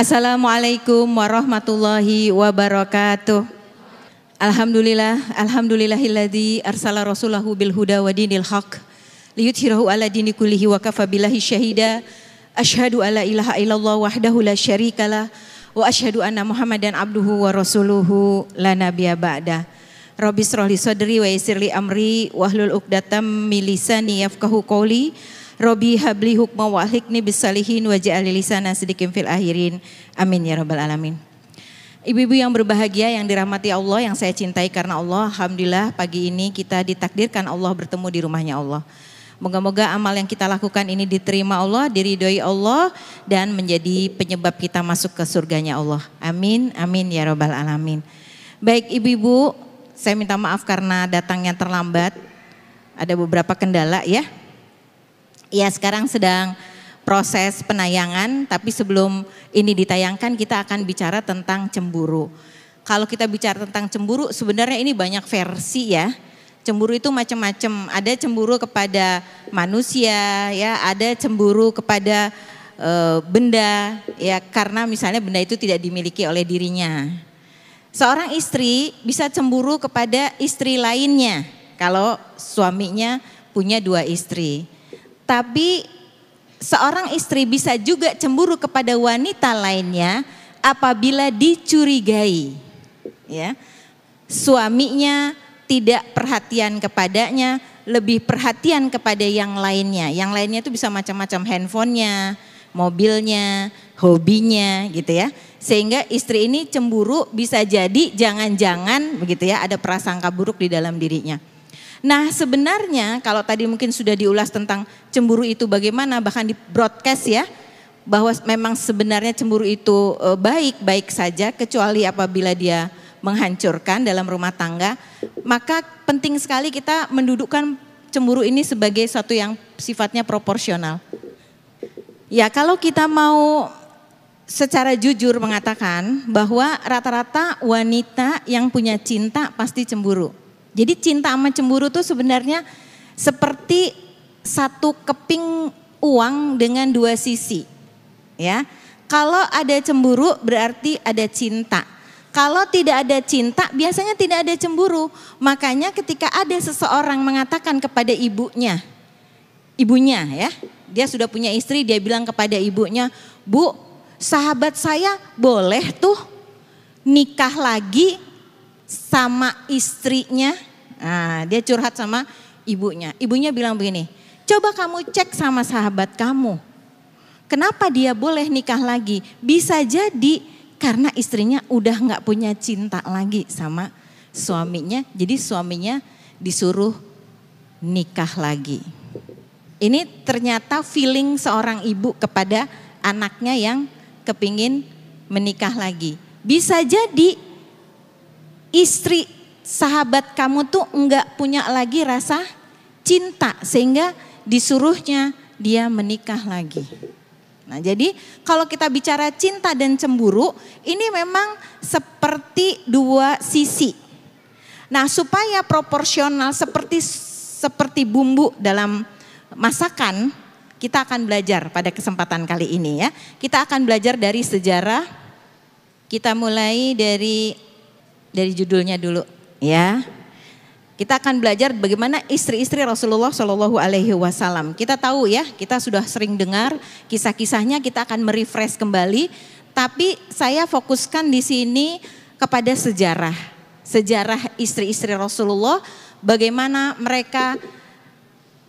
Assalamualaikum warahmatullahi wabarakatuh. Alhamdulillah, alhamdulillahilladzi arsala rasulahu bil huda wa dinil haq liyuthhirahu ala dini kullihi wa kafa billahi syahida. Asyhadu alla ilaha illallah wahdahu la syarikalah wa asyhadu anna Muhammadan abduhu wa rasuluhu la nabiyya ba'da. Rabbi srahli sadri wa yassirli amri wahlul 'uqdatam min lisani yafqahu qawli. Robi habli hukma wa ahlikni bisalihin wa ja'ali lisana sidikin fil akhirin. Amin ya rabbal alamin. Ibu-ibu yang berbahagia yang dirahmati Allah yang saya cintai karena Allah. Alhamdulillah pagi ini kita ditakdirkan Allah bertemu di rumahnya Allah. Moga-moga amal yang kita lakukan ini diterima Allah, diridhoi Allah dan menjadi penyebab kita masuk ke surganya Allah. Amin, amin ya robbal alamin. Baik ibu-ibu, saya minta maaf karena datangnya terlambat. Ada beberapa kendala ya. Ya sekarang sedang proses penayangan, tapi sebelum ini ditayangkan kita akan bicara tentang cemburu. Kalau kita bicara tentang cemburu, sebenarnya ini banyak versi ya. Cemburu itu macam-macam. Ada cemburu kepada manusia, ya, ada cemburu kepada e, benda, ya, karena misalnya benda itu tidak dimiliki oleh dirinya. Seorang istri bisa cemburu kepada istri lainnya kalau suaminya punya dua istri. Tapi seorang istri bisa juga cemburu kepada wanita lainnya apabila dicurigai. Ya. Suaminya tidak perhatian kepadanya, lebih perhatian kepada yang lainnya. Yang lainnya itu bisa macam-macam handphonenya, mobilnya, hobinya gitu ya. Sehingga istri ini cemburu bisa jadi jangan-jangan begitu ya ada prasangka buruk di dalam dirinya. Nah sebenarnya kalau tadi mungkin sudah diulas tentang cemburu itu bagaimana bahkan di broadcast ya bahwa memang sebenarnya cemburu itu baik-baik saja kecuali apabila dia menghancurkan dalam rumah tangga maka penting sekali kita mendudukkan cemburu ini sebagai satu yang sifatnya proporsional. Ya kalau kita mau secara jujur mengatakan bahwa rata-rata wanita yang punya cinta pasti cemburu. Jadi cinta sama cemburu tuh sebenarnya seperti satu keping uang dengan dua sisi. Ya. Kalau ada cemburu berarti ada cinta. Kalau tidak ada cinta, biasanya tidak ada cemburu. Makanya ketika ada seseorang mengatakan kepada ibunya, ibunya ya, dia sudah punya istri, dia bilang kepada ibunya, "Bu, sahabat saya boleh tuh nikah lagi sama istrinya. Nah, dia curhat sama ibunya. Ibunya bilang begini, coba kamu cek sama sahabat kamu. Kenapa dia boleh nikah lagi? Bisa jadi karena istrinya udah nggak punya cinta lagi sama suaminya. Jadi suaminya disuruh nikah lagi. Ini ternyata feeling seorang ibu kepada anaknya yang kepingin menikah lagi. Bisa jadi istri sahabat kamu tuh enggak punya lagi rasa cinta sehingga disuruhnya dia menikah lagi. Nah, jadi kalau kita bicara cinta dan cemburu, ini memang seperti dua sisi. Nah, supaya proporsional seperti seperti bumbu dalam masakan, kita akan belajar pada kesempatan kali ini ya. Kita akan belajar dari sejarah. Kita mulai dari dari judulnya dulu ya. Kita akan belajar bagaimana istri-istri Rasulullah Shallallahu Alaihi Wasallam. Kita tahu ya, kita sudah sering dengar kisah-kisahnya. Kita akan merefresh kembali. Tapi saya fokuskan di sini kepada sejarah, sejarah istri-istri Rasulullah. Bagaimana mereka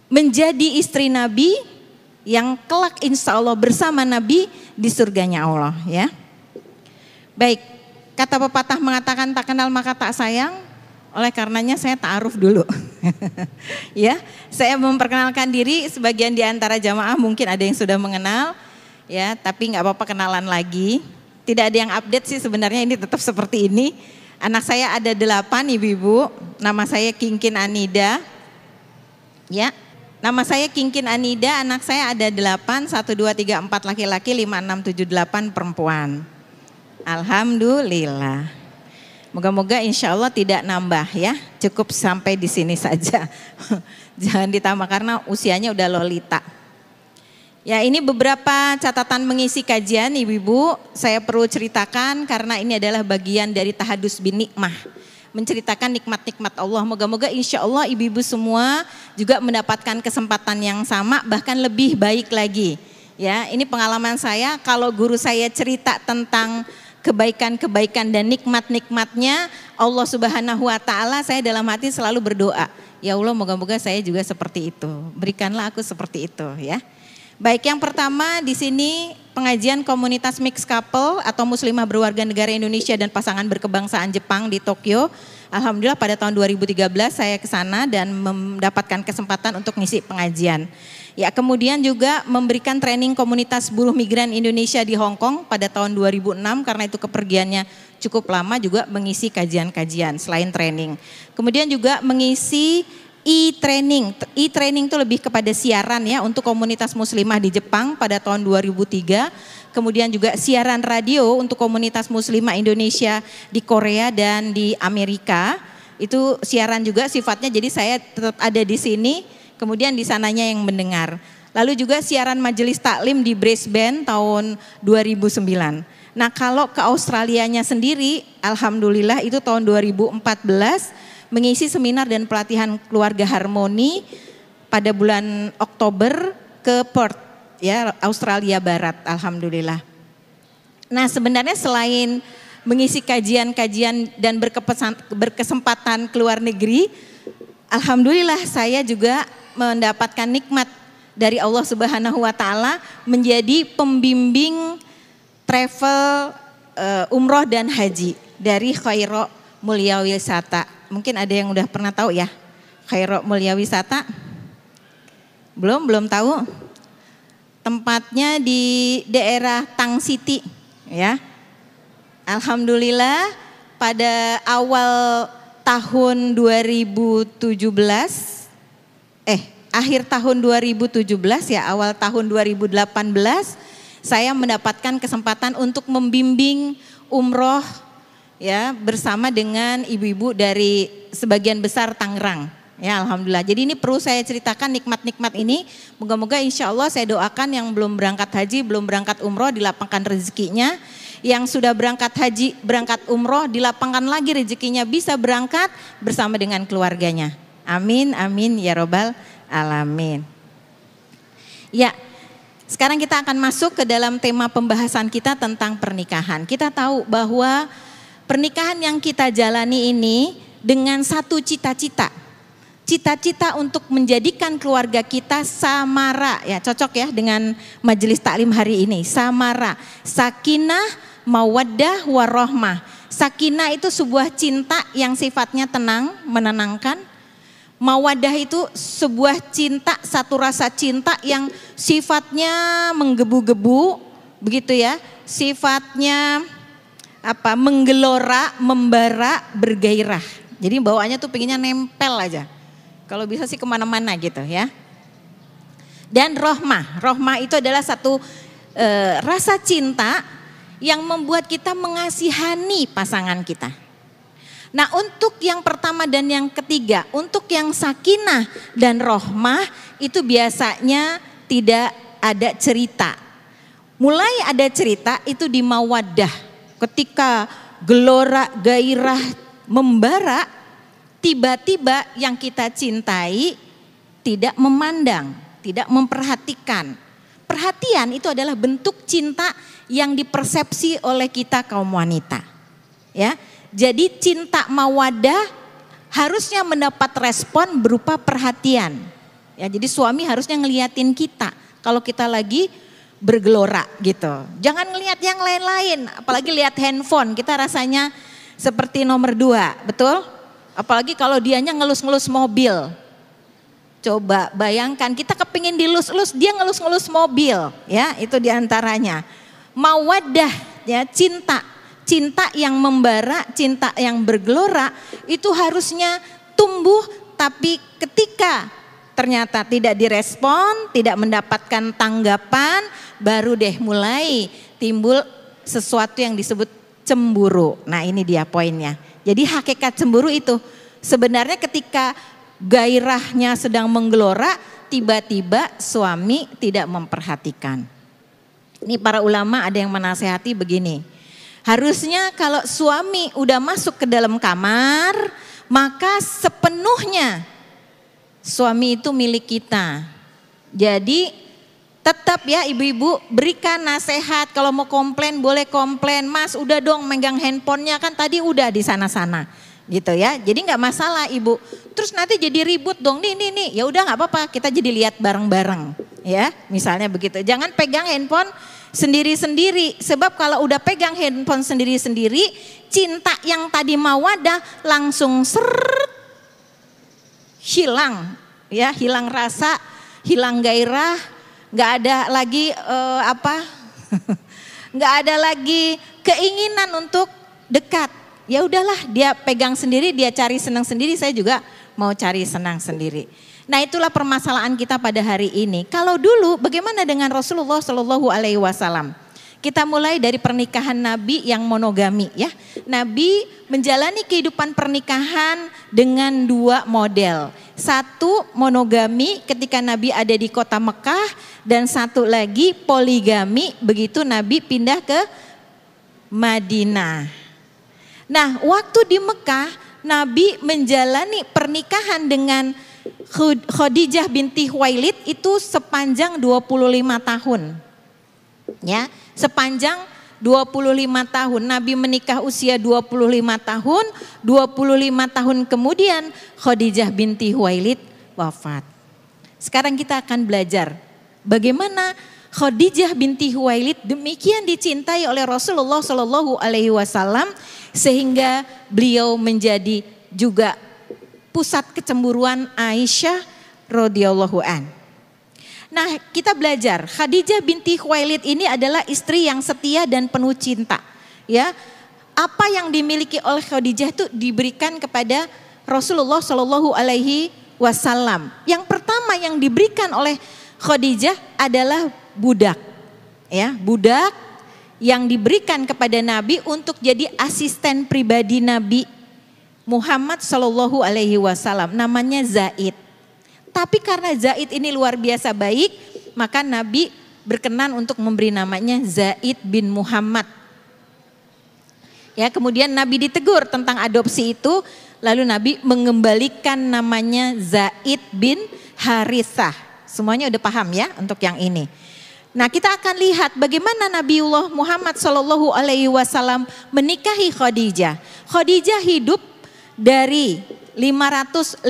menjadi istri Nabi yang kelak insya Allah bersama Nabi di surganya Allah ya. Baik, kata pepatah mengatakan tak kenal maka tak sayang. Oleh karenanya saya ta'aruf dulu. ya, saya memperkenalkan diri sebagian di antara jamaah mungkin ada yang sudah mengenal ya, tapi nggak apa-apa kenalan lagi. Tidak ada yang update sih sebenarnya ini tetap seperti ini. Anak saya ada delapan ibu-ibu, nama saya Kingkin Anida. Ya, nama saya Kingkin Anida, anak saya ada delapan, satu, dua, tiga, empat laki-laki, lima, enam, tujuh, delapan perempuan. Alhamdulillah. Moga-moga insya Allah tidak nambah ya, cukup sampai di sini saja. Jangan ditambah karena usianya udah lolita. Ya ini beberapa catatan mengisi kajian ibu-ibu saya perlu ceritakan karena ini adalah bagian dari tahadus bin nikmah. Menceritakan nikmat-nikmat Allah. Moga-moga insya Allah ibu-ibu semua juga mendapatkan kesempatan yang sama bahkan lebih baik lagi. Ya ini pengalaman saya kalau guru saya cerita tentang kebaikan-kebaikan dan nikmat-nikmatnya Allah subhanahu wa ta'ala saya dalam hati selalu berdoa. Ya Allah moga-moga saya juga seperti itu. Berikanlah aku seperti itu ya. Baik, yang pertama di sini pengajian komunitas mixed couple atau muslimah berwarga negara Indonesia dan pasangan berkebangsaan Jepang di Tokyo. Alhamdulillah pada tahun 2013 saya ke sana dan mendapatkan kesempatan untuk ngisi pengajian. Ya, kemudian juga memberikan training komunitas buruh migran Indonesia di Hong Kong pada tahun 2006 karena itu kepergiannya cukup lama juga mengisi kajian-kajian selain training. Kemudian juga mengisi e-training. E-training itu lebih kepada siaran ya untuk komunitas muslimah di Jepang pada tahun 2003. Kemudian juga siaran radio untuk komunitas muslimah Indonesia di Korea dan di Amerika. Itu siaran juga sifatnya jadi saya tetap ada di sini, kemudian di sananya yang mendengar. Lalu juga siaran majelis taklim di Brisbane tahun 2009. Nah kalau ke Australianya sendiri, Alhamdulillah itu tahun 2014 mengisi seminar dan pelatihan keluarga harmoni pada bulan Oktober ke Perth ya Australia Barat alhamdulillah. Nah, sebenarnya selain mengisi kajian-kajian dan berkesempatan ke luar negeri, alhamdulillah saya juga mendapatkan nikmat dari Allah Subhanahu wa taala menjadi pembimbing travel uh, umroh dan haji dari Khairo Mulia Wisata mungkin ada yang udah pernah tahu ya. Khairo Mulia Wisata. Belum, belum tahu. Tempatnya di daerah Tang City ya. Alhamdulillah pada awal tahun 2017 eh akhir tahun 2017 ya awal tahun 2018 saya mendapatkan kesempatan untuk membimbing umroh ya bersama dengan ibu-ibu dari sebagian besar Tangerang. Ya Alhamdulillah. Jadi ini perlu saya ceritakan nikmat-nikmat ini. Moga-moga insya Allah saya doakan yang belum berangkat haji, belum berangkat umroh dilapangkan rezekinya. Yang sudah berangkat haji, berangkat umroh dilapangkan lagi rezekinya bisa berangkat bersama dengan keluarganya. Amin, amin ya robbal alamin. Ya, sekarang kita akan masuk ke dalam tema pembahasan kita tentang pernikahan. Kita tahu bahwa Pernikahan yang kita jalani ini dengan satu cita-cita. Cita-cita untuk menjadikan keluarga kita samara ya cocok ya dengan majelis taklim hari ini. Samara, sakinah, mawaddah, warohmah. Sakinah itu sebuah cinta yang sifatnya tenang, menenangkan. Mawadah itu sebuah cinta, satu rasa cinta yang sifatnya menggebu-gebu, begitu ya. Sifatnya apa menggelora, membara, bergairah. Jadi bawaannya tuh pengennya nempel aja. Kalau bisa sih ke mana-mana gitu ya. Dan rohmah, rohmah itu adalah satu e, rasa cinta yang membuat kita mengasihani pasangan kita. Nah untuk yang pertama dan yang ketiga, untuk yang sakinah dan rohmah itu biasanya tidak ada cerita. Mulai ada cerita itu di mawadah, ketika gelora gairah membara, tiba-tiba yang kita cintai tidak memandang, tidak memperhatikan. Perhatian itu adalah bentuk cinta yang dipersepsi oleh kita kaum wanita. Ya. Jadi cinta mawadah harusnya mendapat respon berupa perhatian. Ya, jadi suami harusnya ngeliatin kita. Kalau kita lagi bergelora gitu. Jangan ngelihat yang lain-lain, apalagi lihat handphone. Kita rasanya seperti nomor dua, betul? Apalagi kalau dianya ngelus-ngelus mobil. Coba bayangkan kita kepingin dilus-lus, dia ngelus-ngelus mobil, ya itu di antaranya. Mawadah, ya cinta, cinta yang membara, cinta yang bergelora itu harusnya tumbuh tapi ketika ternyata tidak direspon, tidak mendapatkan tanggapan, baru deh mulai timbul sesuatu yang disebut cemburu. Nah ini dia poinnya. Jadi hakikat cemburu itu sebenarnya ketika gairahnya sedang menggelora, tiba-tiba suami tidak memperhatikan. Ini para ulama ada yang menasehati begini. Harusnya kalau suami udah masuk ke dalam kamar, maka sepenuhnya suami itu milik kita. Jadi tetap ya ibu-ibu berikan nasihat kalau mau komplain boleh komplain. Mas udah dong megang handphonenya kan tadi udah di sana-sana gitu ya. Jadi nggak masalah ibu. Terus nanti jadi ribut dong nih nih nih. Ya udah nggak apa-apa kita jadi lihat bareng-bareng ya. Misalnya begitu. Jangan pegang handphone sendiri-sendiri. Sebab kalau udah pegang handphone sendiri-sendiri, cinta yang tadi mau ada langsung seret hilang ya, hilang rasa, hilang gairah, nggak ada lagi uh, apa? nggak ada lagi keinginan untuk dekat ya udahlah dia pegang sendiri, dia cari senang sendiri, saya juga mau cari senang sendiri. Nah itulah permasalahan kita pada hari ini. Kalau dulu bagaimana dengan Rasulullah Shallallahu Alaihi Wasallam? Kita mulai dari pernikahan Nabi yang monogami ya. Nabi menjalani kehidupan pernikahan dengan dua model. Satu monogami ketika Nabi ada di kota Mekah dan satu lagi poligami begitu Nabi pindah ke Madinah. Nah, waktu di Mekah, Nabi menjalani pernikahan dengan Khadijah binti Huwailid itu sepanjang 25 tahun. Ya, sepanjang 25 tahun. Nabi menikah usia 25 tahun, 25 tahun kemudian Khadijah binti Huwailid wafat. Sekarang kita akan belajar bagaimana Khadijah binti Huwailid demikian dicintai oleh Rasulullah Shallallahu Alaihi Wasallam sehingga beliau menjadi juga pusat kecemburuan Aisyah radhiyallahu an. Nah, kita belajar Khadijah binti Khuwailid ini adalah istri yang setia dan penuh cinta. Ya, apa yang dimiliki oleh Khadijah itu diberikan kepada Rasulullah Shallallahu Alaihi Wasallam. Yang pertama yang diberikan oleh Khadijah adalah budak. Ya, budak yang diberikan kepada Nabi untuk jadi asisten pribadi Nabi Muhammad Shallallahu Alaihi Wasallam. Namanya Zaid. Tapi karena Zaid ini luar biasa baik, maka Nabi berkenan untuk memberi namanya Zaid bin Muhammad. Ya, kemudian Nabi ditegur tentang adopsi itu, lalu Nabi mengembalikan namanya Zaid bin Harithah. Semuanya udah paham ya untuk yang ini. Nah kita akan lihat bagaimana Nabiullah Muhammad Shallallahu Alaihi Wasallam menikahi Khadijah. Khadijah hidup dari 555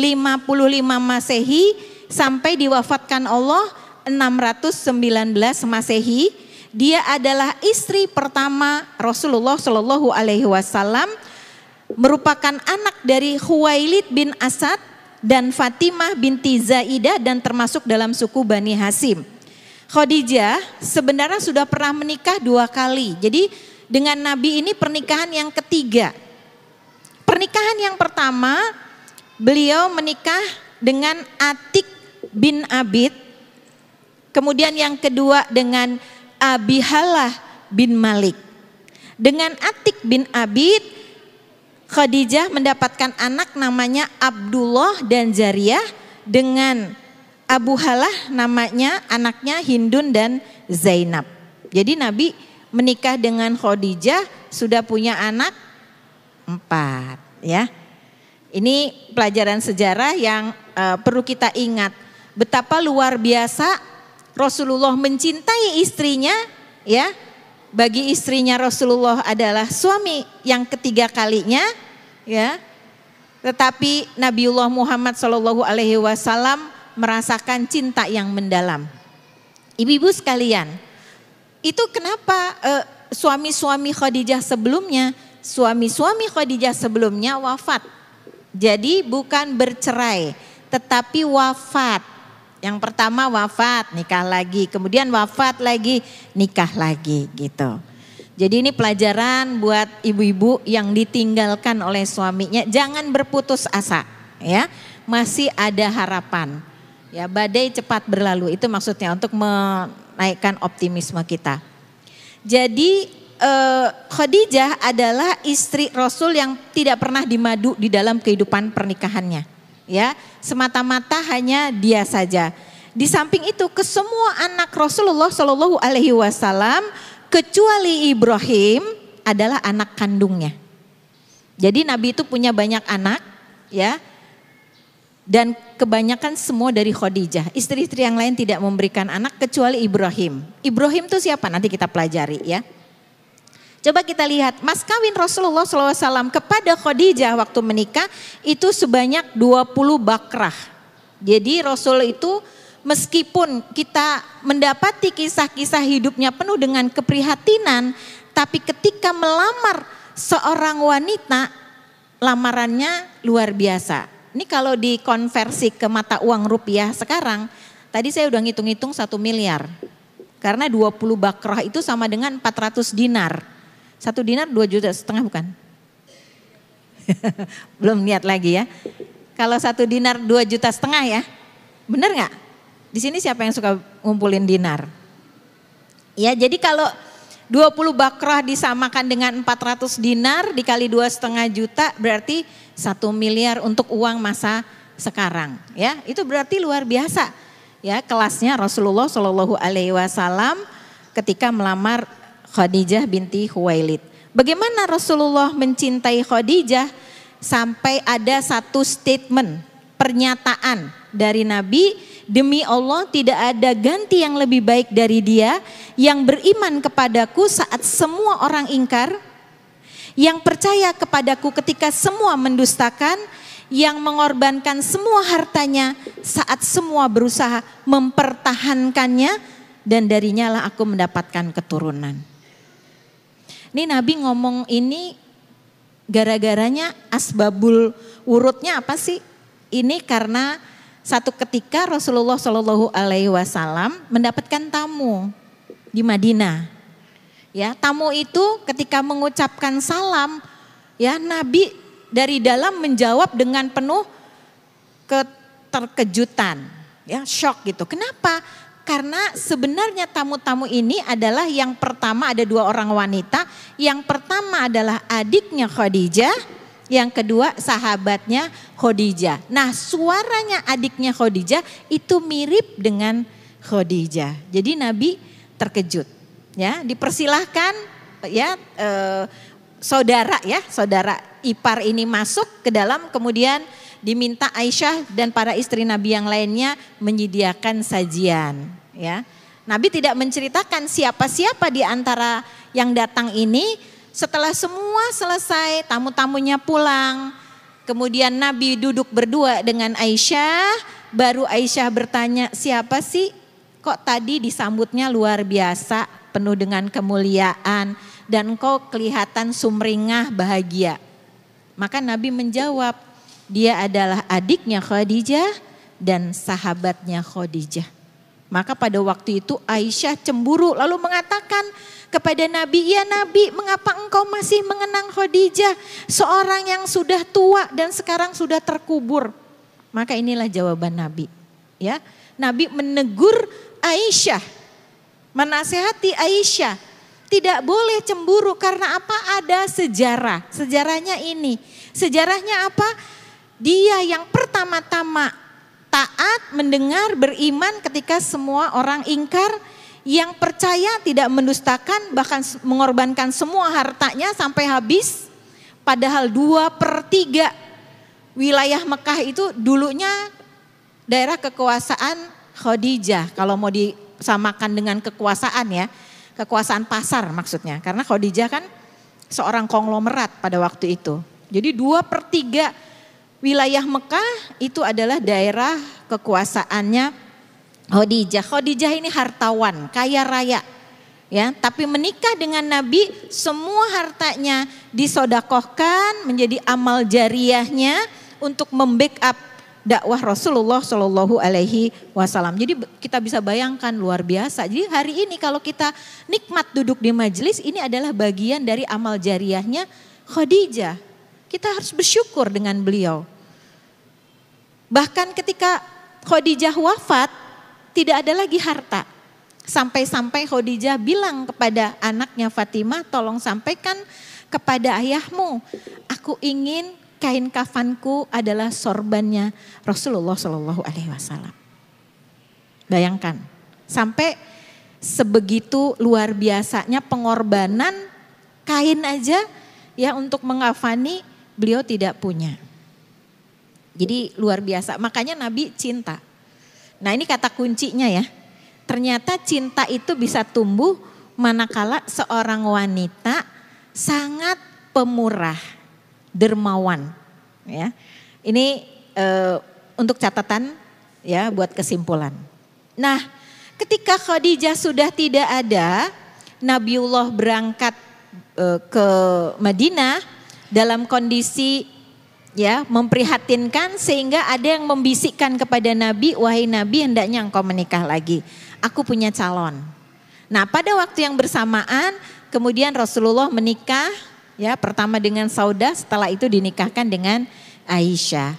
Masehi sampai diwafatkan Allah 619 Masehi. Dia adalah istri pertama Rasulullah Shallallahu Alaihi Wasallam, merupakan anak dari Huwailid bin Asad dan Fatimah binti Zaidah dan termasuk dalam suku Bani Hasim. Khadijah sebenarnya sudah pernah menikah dua kali. Jadi dengan Nabi ini pernikahan yang ketiga. Pernikahan yang pertama beliau menikah dengan Atik bin Abid. Kemudian yang kedua dengan Abihalah bin Malik. Dengan Atik bin Abid Khadijah mendapatkan anak namanya Abdullah dan Jariyah dengan Abu Halah namanya anaknya Hindun dan Zainab. Jadi Nabi menikah dengan Khadijah sudah punya anak empat ya. Ini pelajaran sejarah yang uh, perlu kita ingat. Betapa luar biasa Rasulullah mencintai istrinya ya. Bagi istrinya Rasulullah adalah suami yang ketiga kalinya ya. Tetapi Nabiullah Muhammad Shallallahu alaihi wasallam merasakan cinta yang mendalam. Ibu-ibu sekalian, itu kenapa uh, suami-suami Khadijah sebelumnya, suami-suami Khadijah sebelumnya wafat. Jadi bukan bercerai, tetapi wafat. Yang pertama wafat, nikah lagi, kemudian wafat lagi, nikah lagi gitu. Jadi ini pelajaran buat ibu-ibu yang ditinggalkan oleh suaminya, jangan berputus asa ya. Masih ada harapan. Ya, badai cepat berlalu itu maksudnya untuk menaikkan optimisme kita. Jadi eh, Khadijah adalah istri Rasul yang tidak pernah dimadu di dalam kehidupan pernikahannya. Ya, semata-mata hanya dia saja. Di samping itu ke semua anak Rasulullah Shallallahu Alaihi Wasallam kecuali Ibrahim adalah anak kandungnya. Jadi Nabi itu punya banyak anak, ya. Dan kebanyakan semua dari Khadijah. Istri-istri yang lain tidak memberikan anak kecuali Ibrahim. Ibrahim itu siapa? Nanti kita pelajari ya. Coba kita lihat mas kawin Rasulullah SAW kepada Khadijah waktu menikah itu sebanyak 20 bakrah. Jadi Rasul itu meskipun kita mendapati kisah-kisah hidupnya penuh dengan keprihatinan, tapi ketika melamar seorang wanita, lamarannya luar biasa. Ini kalau dikonversi ke mata uang rupiah sekarang, tadi saya udah ngitung-ngitung satu miliar. Karena 20 bakrah itu sama dengan 400 dinar. Satu dinar dua juta setengah bukan? Belum niat lagi ya. Kalau satu dinar dua juta setengah ya, benar nggak? Di sini siapa yang suka ngumpulin dinar? Ya jadi kalau 20 bakrah disamakan dengan 400 dinar dikali dua setengah juta berarti satu miliar untuk uang masa sekarang ya itu berarti luar biasa ya kelasnya Rasulullah Shallallahu Alaihi Wasallam ketika melamar Khadijah binti Huwailid. Bagaimana Rasulullah mencintai Khadijah sampai ada satu statement, pernyataan dari Nabi, demi Allah tidak ada ganti yang lebih baik dari dia yang beriman kepadaku saat semua orang ingkar, yang percaya kepadaku ketika semua mendustakan, yang mengorbankan semua hartanya saat semua berusaha mempertahankannya dan darinya lah aku mendapatkan keturunan. Ini Nabi ngomong ini gara-garanya asbabul urutnya apa sih? Ini karena satu ketika Rasulullah Shallallahu Alaihi Wasallam mendapatkan tamu di Madinah. Ya, tamu itu ketika mengucapkan salam, ya Nabi dari dalam menjawab dengan penuh keterkejutan, ya shock gitu. Kenapa? Karena sebenarnya tamu-tamu ini adalah yang pertama ada dua orang wanita. Yang pertama adalah adiknya Khadijah, yang kedua sahabatnya Khadijah. Nah suaranya adiknya Khadijah itu mirip dengan Khadijah. Jadi Nabi terkejut. Ya, dipersilahkan ya eh, saudara ya, saudara ipar ini masuk ke dalam kemudian diminta Aisyah dan para istri Nabi yang lainnya menyediakan sajian ya. Nabi tidak menceritakan siapa-siapa di antara yang datang ini. Setelah semua selesai tamu-tamunya pulang. Kemudian Nabi duduk berdua dengan Aisyah. Baru Aisyah bertanya siapa sih? Kok tadi disambutnya luar biasa penuh dengan kemuliaan dan kok kelihatan sumringah bahagia? Maka Nabi menjawab dia adalah adiknya Khadijah dan sahabatnya Khadijah. Maka pada waktu itu Aisyah cemburu lalu mengatakan kepada Nabi, "Ya Nabi, mengapa engkau masih mengenang Khadijah, seorang yang sudah tua dan sekarang sudah terkubur?" Maka inilah jawaban Nabi. Ya, Nabi menegur Aisyah, menasehati Aisyah, tidak boleh cemburu karena apa? Ada sejarah. Sejarahnya ini. Sejarahnya apa? Dia yang pertama-tama taat, mendengar, beriman ketika semua orang ingkar, yang percaya tidak mendustakan, bahkan mengorbankan semua hartanya sampai habis. Padahal dua per tiga wilayah Mekah itu dulunya daerah kekuasaan Khadijah. Kalau mau disamakan dengan kekuasaan ya, kekuasaan pasar maksudnya. Karena Khadijah kan seorang konglomerat pada waktu itu. Jadi dua per tiga wilayah Mekah itu adalah daerah kekuasaannya Khadijah. Khadijah ini hartawan, kaya raya. Ya, tapi menikah dengan Nabi, semua hartanya disodakohkan menjadi amal jariahnya untuk membackup dakwah Rasulullah Shallallahu Alaihi Wasallam. Jadi kita bisa bayangkan luar biasa. Jadi hari ini kalau kita nikmat duduk di majelis, ini adalah bagian dari amal jariahnya Khadijah. Kita harus bersyukur dengan beliau. Bahkan ketika Khadijah wafat, tidak ada lagi harta. Sampai-sampai Khadijah bilang kepada anaknya Fatimah, tolong sampaikan kepada ayahmu, aku ingin kain kafanku adalah sorbannya Rasulullah Shallallahu Alaihi Wasallam. Bayangkan. Sampai sebegitu luar biasanya pengorbanan kain aja ya untuk mengafani beliau tidak punya. Jadi luar biasa. Makanya Nabi cinta. Nah ini kata kuncinya ya. Ternyata cinta itu bisa tumbuh manakala seorang wanita sangat pemurah, dermawan. Ya, ini e, untuk catatan ya buat kesimpulan. Nah, ketika Khadijah sudah tidak ada, Nabiullah berangkat e, ke Madinah dalam kondisi ya memprihatinkan sehingga ada yang membisikkan kepada Nabi, wahai Nabi hendaknya engkau menikah lagi. Aku punya calon. Nah, pada waktu yang bersamaan kemudian Rasulullah menikah ya pertama dengan Sauda, setelah itu dinikahkan dengan Aisyah.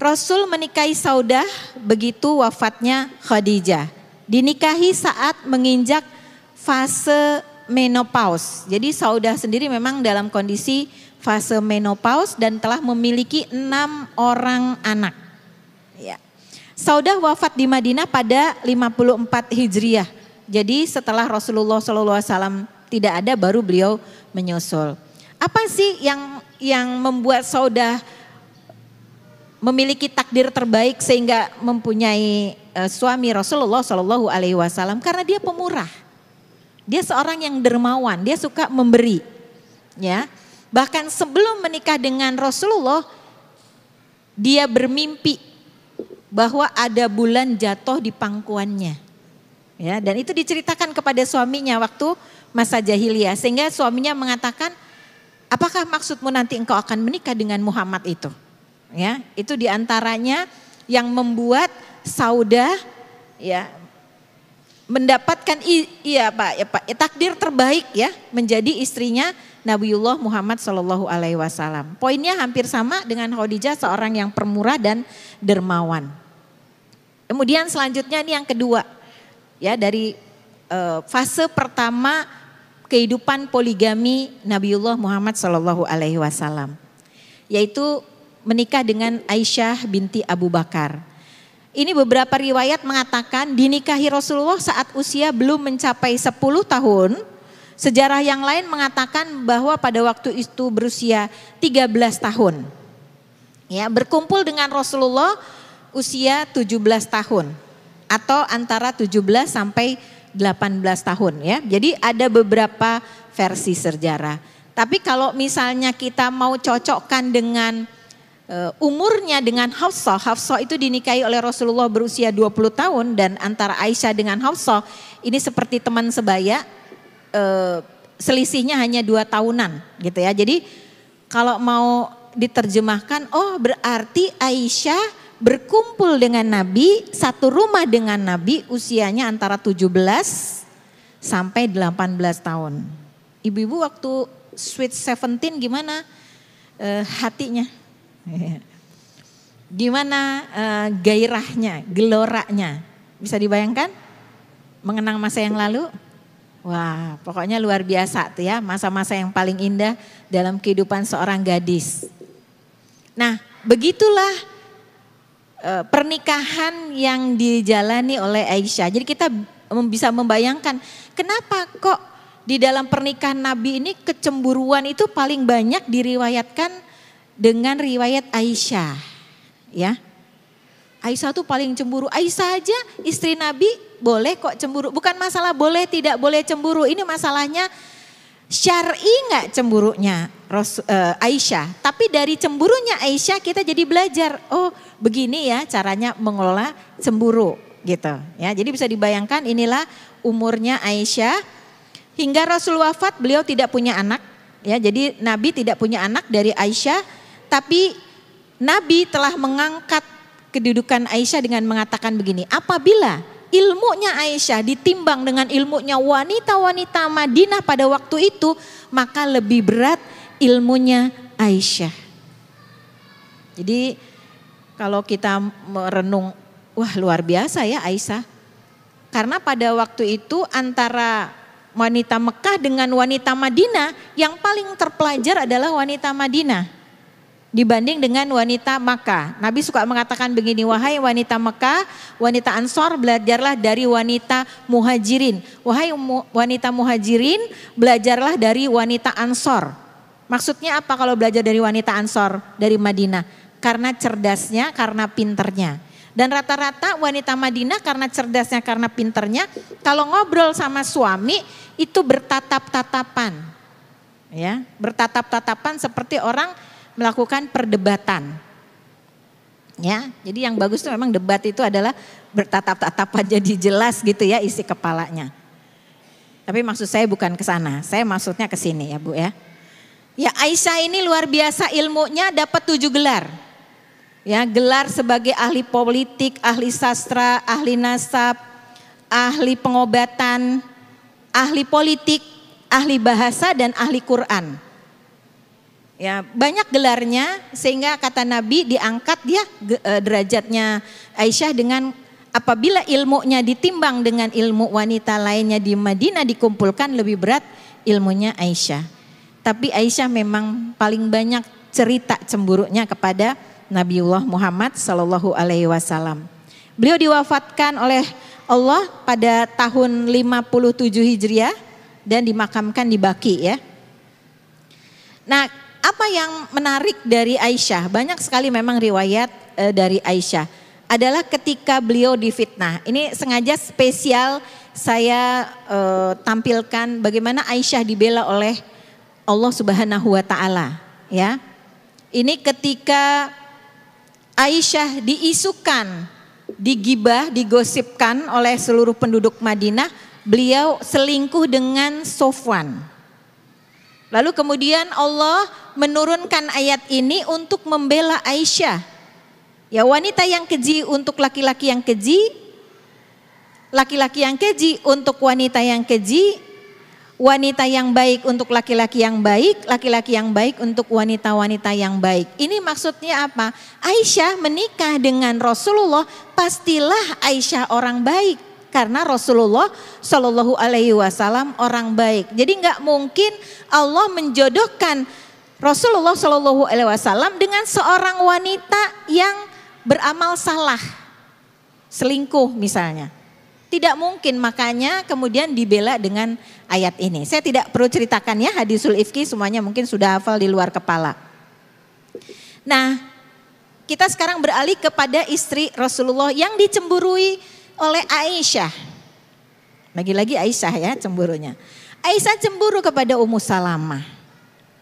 Rasul menikahi Saudah begitu wafatnya Khadijah. Dinikahi saat menginjak fase menopause. Jadi Saudah sendiri memang dalam kondisi fase menopause dan telah memiliki enam orang anak. Ya. Saudah wafat di Madinah pada 54 Hijriah. Jadi setelah Rasulullah SAW tidak ada baru beliau menyusul. Apa sih yang yang membuat Saudah memiliki takdir terbaik sehingga mempunyai uh, suami Rasulullah Shallallahu Alaihi Wasallam karena dia pemurah, dia seorang yang dermawan, dia suka memberi, ya. Bahkan sebelum menikah dengan Rasulullah, dia bermimpi bahwa ada bulan jatuh di pangkuannya. Ya, dan itu diceritakan kepada suaminya waktu masa jahiliyah sehingga suaminya mengatakan, "Apakah maksudmu nanti engkau akan menikah dengan Muhammad itu?" Ya, itu di antaranya yang membuat Saudah ya mendapatkan iya Pak, ya Pak, takdir terbaik ya menjadi istrinya Nabiullah Muhammad Shallallahu Alaihi Wasallam. Poinnya hampir sama dengan Khadijah seorang yang permurah dan dermawan. Kemudian selanjutnya ini yang kedua ya dari uh, fase pertama kehidupan poligami Nabiullah Muhammad Shallallahu Alaihi Wasallam, yaitu menikah dengan Aisyah binti Abu Bakar. Ini beberapa riwayat mengatakan dinikahi Rasulullah saat usia belum mencapai 10 tahun Sejarah yang lain mengatakan bahwa pada waktu itu berusia 13 tahun. Ya, berkumpul dengan Rasulullah usia 17 tahun atau antara 17 sampai 18 tahun ya. Jadi ada beberapa versi sejarah. Tapi kalau misalnya kita mau cocokkan dengan umurnya dengan Hafsah, Hafsah itu dinikahi oleh Rasulullah berusia 20 tahun dan antara Aisyah dengan Hafsah ini seperti teman sebaya eh, selisihnya hanya dua tahunan gitu ya. Jadi kalau mau diterjemahkan, oh berarti Aisyah berkumpul dengan Nabi, satu rumah dengan Nabi usianya antara 17 sampai 18 tahun. Ibu-ibu waktu sweet 17 gimana uh, hatinya? Gimana uh, gairahnya, geloranya? Bisa dibayangkan? Mengenang masa yang lalu? Wah, pokoknya luar biasa tuh ya, masa-masa yang paling indah dalam kehidupan seorang gadis. Nah, begitulah e, pernikahan yang dijalani oleh Aisyah. Jadi kita bisa membayangkan kenapa kok di dalam pernikahan Nabi ini kecemburuan itu paling banyak diriwayatkan dengan riwayat Aisyah. Ya. Aisyah tuh paling cemburu. Aisyah aja istri Nabi boleh kok cemburu. Bukan masalah boleh tidak boleh cemburu. Ini masalahnya syar'i nggak cemburunya Ros, uh, Aisyah. Tapi dari cemburunya Aisyah kita jadi belajar. Oh begini ya caranya mengelola cemburu gitu. Ya jadi bisa dibayangkan inilah umurnya Aisyah hingga Rasul wafat beliau tidak punya anak. Ya jadi Nabi tidak punya anak dari Aisyah. Tapi Nabi telah mengangkat kedudukan Aisyah dengan mengatakan begini. Apabila ilmunya Aisyah ditimbang dengan ilmunya wanita-wanita Madinah pada waktu itu, maka lebih berat ilmunya Aisyah. Jadi kalau kita merenung, wah luar biasa ya Aisyah. Karena pada waktu itu antara wanita Mekah dengan wanita Madinah, yang paling terpelajar adalah wanita Madinah. Dibanding dengan wanita Makkah. Nabi suka mengatakan begini, wahai wanita Makkah, wanita Ansor belajarlah dari wanita Muhajirin. Wahai wanita Muhajirin, belajarlah dari wanita Ansor. Maksudnya apa kalau belajar dari wanita Ansor dari Madinah? Karena cerdasnya, karena pinternya. Dan rata-rata wanita Madinah karena cerdasnya, karena pinternya, kalau ngobrol sama suami itu bertatap-tatapan. Ya, bertatap-tatapan seperti orang melakukan perdebatan. Ya, jadi yang bagus itu memang debat itu adalah bertatap-tatapan jadi jelas gitu ya isi kepalanya. Tapi maksud saya bukan ke sana, saya maksudnya ke sini ya Bu ya. Ya Aisyah ini luar biasa ilmunya dapat tujuh gelar. Ya, gelar sebagai ahli politik, ahli sastra, ahli nasab, ahli pengobatan, ahli politik, ahli bahasa dan ahli Quran. Ya, banyak gelarnya sehingga kata Nabi diangkat dia e, derajatnya Aisyah dengan apabila ilmunya ditimbang dengan ilmu wanita lainnya di Madinah dikumpulkan lebih berat ilmunya Aisyah. Tapi Aisyah memang paling banyak cerita cemburunya kepada Nabiullah Muhammad Sallallahu Alaihi Wasallam. Beliau diwafatkan oleh Allah pada tahun 57 Hijriah dan dimakamkan di Baki ya. Nah, apa yang menarik dari Aisyah? Banyak sekali memang riwayat e, dari Aisyah. Adalah ketika beliau difitnah. Ini sengaja spesial saya e, tampilkan bagaimana Aisyah dibela oleh Allah Subhanahu wa taala, ya. Ini ketika Aisyah diisukan, digibah, digosipkan oleh seluruh penduduk Madinah, beliau selingkuh dengan Sofwan. Lalu kemudian Allah menurunkan ayat ini untuk membela Aisyah. Ya wanita yang keji untuk laki-laki yang keji, laki-laki yang keji untuk wanita yang keji, wanita yang baik untuk laki-laki yang baik, laki-laki yang baik untuk wanita-wanita yang baik. Ini maksudnya apa? Aisyah menikah dengan Rasulullah, pastilah Aisyah orang baik karena Rasulullah Shallallahu Alaihi Wasallam orang baik. Jadi nggak mungkin Allah menjodohkan Rasulullah Shallallahu Alaihi Wasallam dengan seorang wanita yang beramal salah, selingkuh misalnya. Tidak mungkin makanya kemudian dibela dengan ayat ini. Saya tidak perlu ceritakan ya hadisul ifki semuanya mungkin sudah hafal di luar kepala. Nah kita sekarang beralih kepada istri Rasulullah yang dicemburui oleh Aisyah. Lagi-lagi Aisyah ya cemburunya. Aisyah cemburu kepada Ummu Salamah.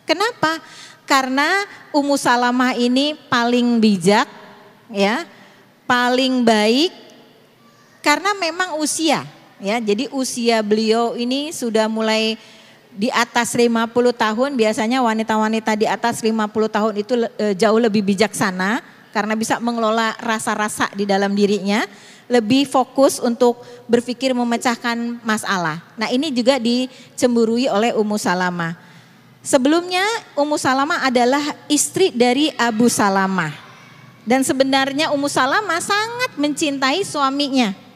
Kenapa? Karena Ummu Salamah ini paling bijak ya, paling baik karena memang usia ya. Jadi usia beliau ini sudah mulai di atas 50 tahun biasanya wanita-wanita di atas 50 tahun itu e, jauh lebih bijaksana karena bisa mengelola rasa-rasa di dalam dirinya lebih fokus untuk berpikir memecahkan masalah. Nah ini juga dicemburui oleh Ummu Salamah. Sebelumnya Ummu Salamah adalah istri dari Abu Salamah. Dan sebenarnya Ummu Salamah sangat mencintai suaminya.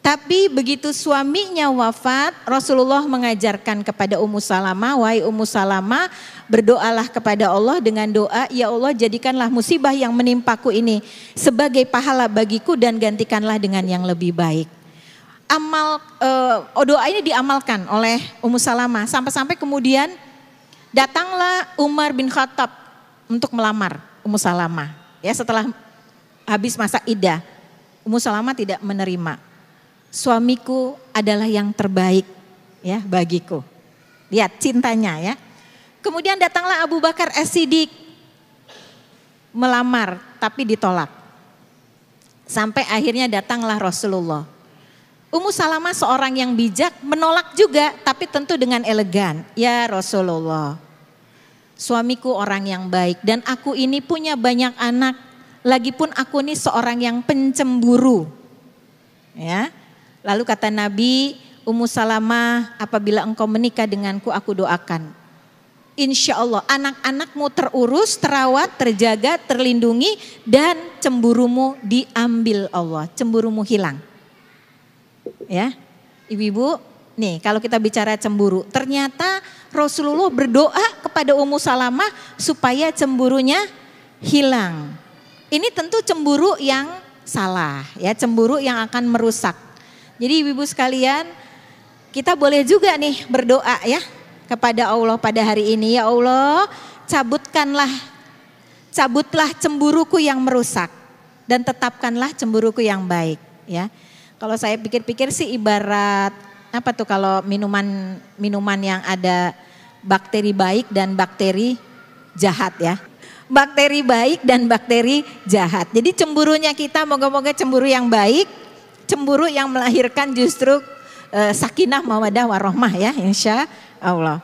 Tapi begitu suaminya wafat, Rasulullah mengajarkan kepada Ummu Salamah, wahai Ummu Salamah, berdoalah kepada Allah dengan doa, ya Allah jadikanlah musibah yang menimpaku ini sebagai pahala bagiku dan gantikanlah dengan yang lebih baik. Amal uh, doa ini diamalkan oleh Ummu Salamah sampai-sampai kemudian datanglah Umar bin Khattab untuk melamar Ummu Salamah. Ya setelah habis masa idah, Ummu Salamah tidak menerima suamiku adalah yang terbaik ya bagiku. Lihat cintanya ya. Kemudian datanglah Abu Bakar As-Siddiq melamar tapi ditolak. Sampai akhirnya datanglah Rasulullah. Ummu Salamah seorang yang bijak menolak juga tapi tentu dengan elegan. Ya Rasulullah, suamiku orang yang baik dan aku ini punya banyak anak. Lagipun aku ini seorang yang pencemburu. Ya, Lalu kata Nabi, Ummu Salamah, apabila engkau menikah denganku, aku doakan. Insya Allah anak-anakmu terurus, terawat, terjaga, terlindungi, dan cemburumu diambil Allah. Cemburumu hilang. Ya, ibu-ibu, nih kalau kita bicara cemburu, ternyata Rasulullah berdoa kepada Ummu Salamah supaya cemburunya hilang. Ini tentu cemburu yang salah, ya cemburu yang akan merusak. Jadi ibu-ibu sekalian, kita boleh juga nih berdoa ya kepada Allah pada hari ini. Ya Allah, cabutkanlah cabutlah cemburuku yang merusak dan tetapkanlah cemburuku yang baik, ya. Kalau saya pikir-pikir sih ibarat apa tuh kalau minuman minuman yang ada bakteri baik dan bakteri jahat ya. Bakteri baik dan bakteri jahat. Jadi cemburunya kita moga-moga cemburu yang baik, cemburu yang melahirkan justru uh, sakinah mawadah warohmah ya insya Allah.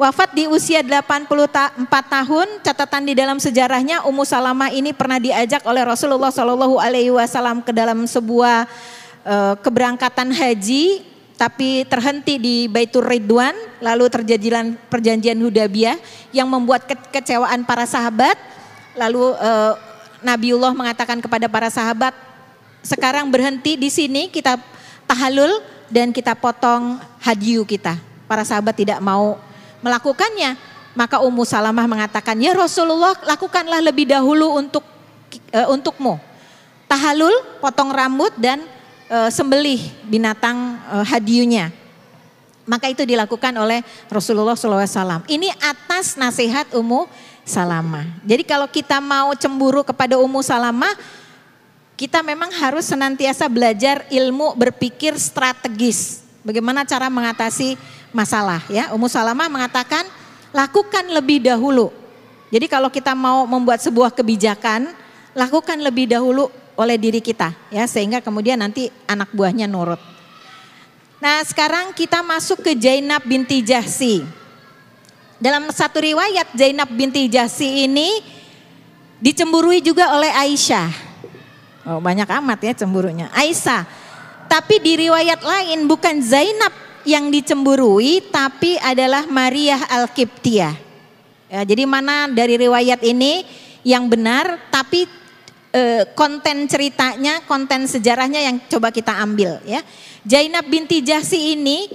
Wafat di usia 84 tahun, catatan di dalam sejarahnya Ummu Salamah ini pernah diajak oleh Rasulullah Shallallahu alaihi wasallam ke dalam sebuah uh, keberangkatan haji tapi terhenti di Baitur Ridwan, lalu terjadilah perjanjian Hudaybiyah yang membuat kekecewaan para sahabat. Lalu eh, Nabiullah mengatakan kepada para sahabat, sekarang berhenti di sini kita tahalul dan kita potong hadiu kita. Para sahabat tidak mau melakukannya. Maka Ummu Salamah mengatakan, "Ya Rasulullah, lakukanlah lebih dahulu untuk uh, untukmu." Tahalul, potong rambut dan uh, sembelih binatang uh, hadiunya. Maka itu dilakukan oleh Rasulullah SAW. Ini atas nasihat Ummu Salamah. Jadi kalau kita mau cemburu kepada Ummu Salamah, kita memang harus senantiasa belajar ilmu berpikir strategis. Bagaimana cara mengatasi masalah ya. Ummu Salamah mengatakan lakukan lebih dahulu. Jadi kalau kita mau membuat sebuah kebijakan, lakukan lebih dahulu oleh diri kita ya sehingga kemudian nanti anak buahnya nurut. Nah, sekarang kita masuk ke Zainab binti Jahsi. Dalam satu riwayat Zainab binti Jahsi ini dicemburui juga oleh Aisyah. Oh, banyak amat ya cemburunya. Aisyah. Tapi di riwayat lain bukan Zainab yang dicemburui tapi adalah Maria Al-Qibtiyah. Ya, jadi mana dari riwayat ini yang benar tapi Eh, konten ceritanya, konten sejarahnya yang coba kita ambil ya. Zainab binti Jahsi ini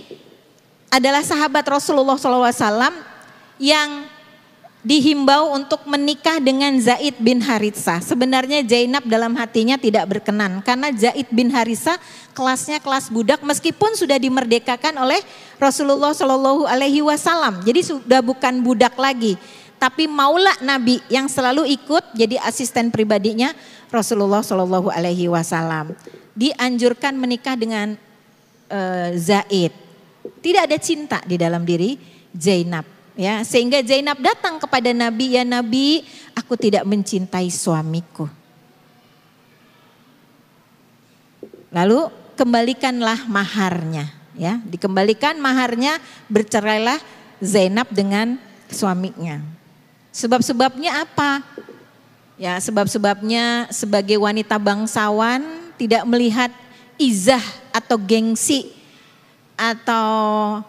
adalah sahabat Rasulullah SAW yang dihimbau untuk menikah dengan Zaid bin Haritsah. Sebenarnya Zainab dalam hatinya tidak berkenan karena Zaid bin Haritsah kelasnya kelas budak meskipun sudah dimerdekakan oleh Rasulullah Shallallahu Alaihi Wasallam. Jadi sudah bukan budak lagi tapi maulah Nabi yang selalu ikut jadi asisten pribadinya Rasulullah Shallallahu Alaihi Wasallam. Dianjurkan menikah dengan uh, Zaid. Tidak ada cinta di dalam diri Zainab. Ya, sehingga Zainab datang kepada Nabi, ya Nabi, aku tidak mencintai suamiku. Lalu kembalikanlah maharnya, ya, dikembalikan maharnya, bercerailah Zainab dengan suaminya. Sebab-sebabnya apa? Ya, sebab-sebabnya sebagai wanita bangsawan tidak melihat izah atau gengsi atau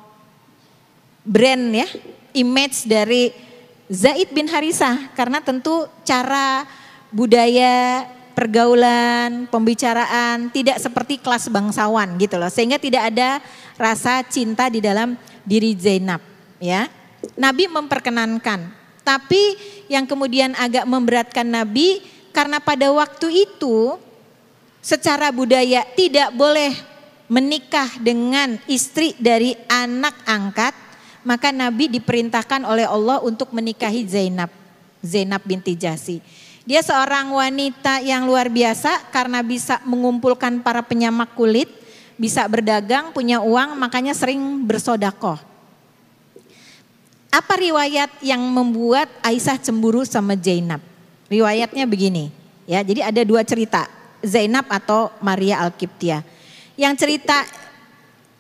brand ya, image dari Zaid bin Harisah karena tentu cara budaya pergaulan, pembicaraan tidak seperti kelas bangsawan gitu loh. Sehingga tidak ada rasa cinta di dalam diri Zainab ya. Nabi memperkenankan tapi yang kemudian agak memberatkan Nabi karena pada waktu itu secara budaya tidak boleh menikah dengan istri dari anak angkat, maka Nabi diperintahkan oleh Allah untuk menikahi Zainab, Zainab binti Jasi. Dia seorang wanita yang luar biasa karena bisa mengumpulkan para penyamak kulit, bisa berdagang, punya uang, makanya sering bersodakoh. Apa riwayat yang membuat Aisyah cemburu sama Zainab? Riwayatnya begini, ya. Jadi ada dua cerita, Zainab atau Maria Al-Qibtiyah. Yang cerita